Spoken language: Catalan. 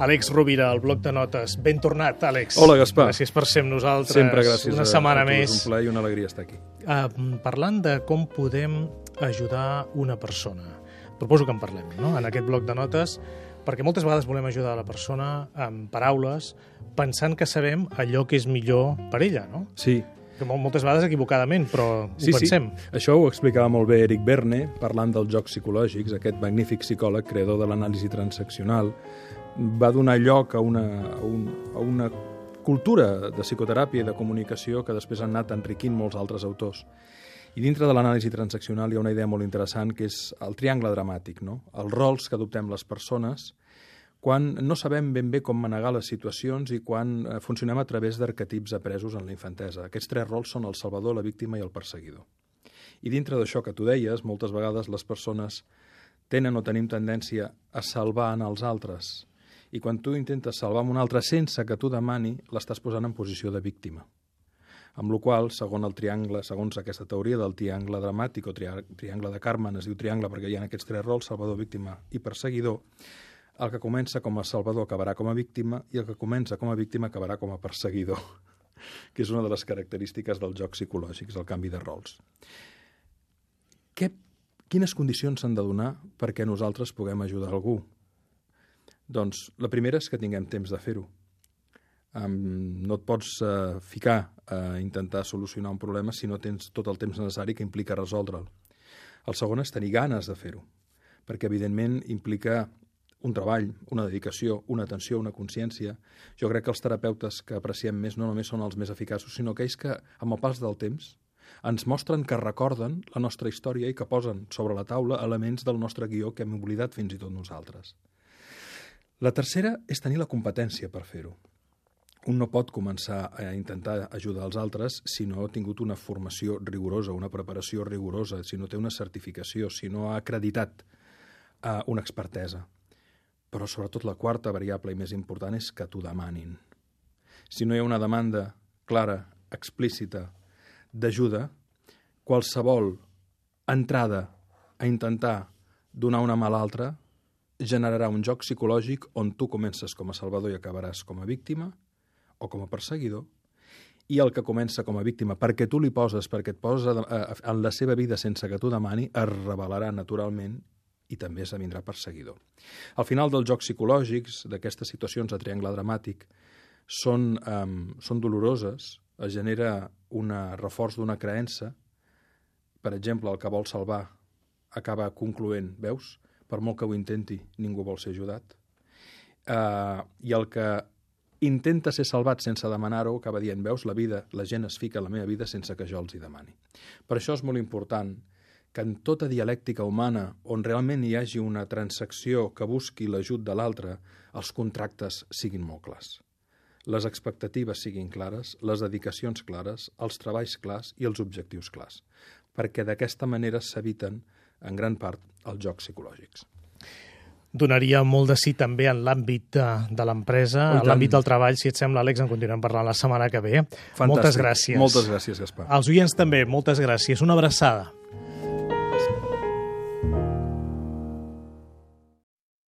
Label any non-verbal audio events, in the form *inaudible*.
Àlex Rovira, al bloc de notes. Ben tornat, Àlex. Hola, Gaspar. Gràcies per ser amb nosaltres. Sempre gràcies Una a, setmana a tu, més. És un plaer i una alegria estar aquí. Uh, parlant de com podem ajudar una persona. Proposo que en parlem, no?, en aquest bloc de notes, perquè moltes vegades volem ajudar la persona amb paraules, pensant que sabem allò que és millor per ella, no? Sí, Que mol- moltes vegades equivocadament, però sí, ho pensem. sí. Això ho explicava molt bé Eric Berne, parlant dels jocs psicològics, aquest magnífic psicòleg, creador de l'anàlisi transaccional, va donar lloc a una, a, un, a una cultura de psicoteràpia i de comunicació que després han anat enriquint molts altres autors. I dintre de l'anàlisi transaccional hi ha una idea molt interessant que és el triangle dramàtic, no? els rols que adoptem les persones quan no sabem ben bé com manegar les situacions i quan eh, funcionem a través d'arquetips apresos en la infantesa. Aquests tres rols són el salvador, la víctima i el perseguidor. I dintre d'això que tu deies, moltes vegades les persones tenen o tenim tendència a salvar en els altres. I quan tu intentes salvar un altre sense que tu demani, l'estàs posant en posició de víctima. Amb la qual, segons el triangle, segons aquesta teoria del triangle dramàtic o tria triangle de Carmen, es diu triangle perquè hi ha aquests tres rols, salvador, víctima i perseguidor, el que comença com a salvador acabarà com a víctima i el que comença com a víctima acabarà com a perseguidor, *laughs* que és una de les característiques dels jocs psicològics, el canvi de rols. Què, quines condicions s'han de donar perquè nosaltres puguem ajudar algú? Doncs la primera és que tinguem temps de fer-ho. Um, no et pots uh, ficar a intentar solucionar un problema si no tens tot el temps necessari que implica resoldre'l. El segon és tenir ganes de fer-ho, perquè evidentment implica un treball, una dedicació, una atenció, una consciència. Jo crec que els terapeutes que apreciem més no només són els més eficaços, sinó aquells que, amb el pas del temps, ens mostren que recorden la nostra història i que posen sobre la taula elements del nostre guió que hem oblidat fins i tot nosaltres. La tercera és tenir la competència per fer-ho. Un no pot començar a intentar ajudar els altres si no ha tingut una formació rigorosa, una preparació rigorosa, si no té una certificació, si no ha acreditat eh, una expertesa. Però sobretot la quarta variable i més important és que t'ho demanin. Si no hi ha una demanda clara, explícita, d'ajuda, qualsevol entrada a intentar donar una mà a l'altra generarà un joc psicològic on tu comences com a salvador i acabaràs com a víctima o com a perseguidor, i el que comença com a víctima, perquè tu li poses, perquè et posa en la seva vida sense que tu demani, es revelarà naturalment i també esdevindrà perseguidor. Al final dels jocs psicològics, d'aquestes situacions de triangle dramàtic, són, um, són doloroses, es genera un reforç d'una creença, per exemple, el que vol salvar acaba concloent, veus? Per molt que ho intenti, ningú vol ser ajudat. Uh, I el que intenta ser salvat sense demanar-ho, acaba dient, veus, la vida, la gent es fica a la meva vida sense que jo els hi demani. Per això és molt important que en tota dialèctica humana, on realment hi hagi una transacció que busqui l'ajut de l'altre, els contractes siguin molt clars. Les expectatives siguin clares, les dedicacions clares, els treballs clars i els objectius clars, perquè d'aquesta manera s'eviten, en gran part, els jocs psicològics donaria molt de sí també en l'àmbit de, de l'empresa, en l'àmbit del treball. Si et sembla, Àlex, en continuem parlant la setmana que ve. Fantàstic. Moltes gràcies. Moltes gràcies, Gaspar. Als oients també, moltes gràcies. Una abraçada.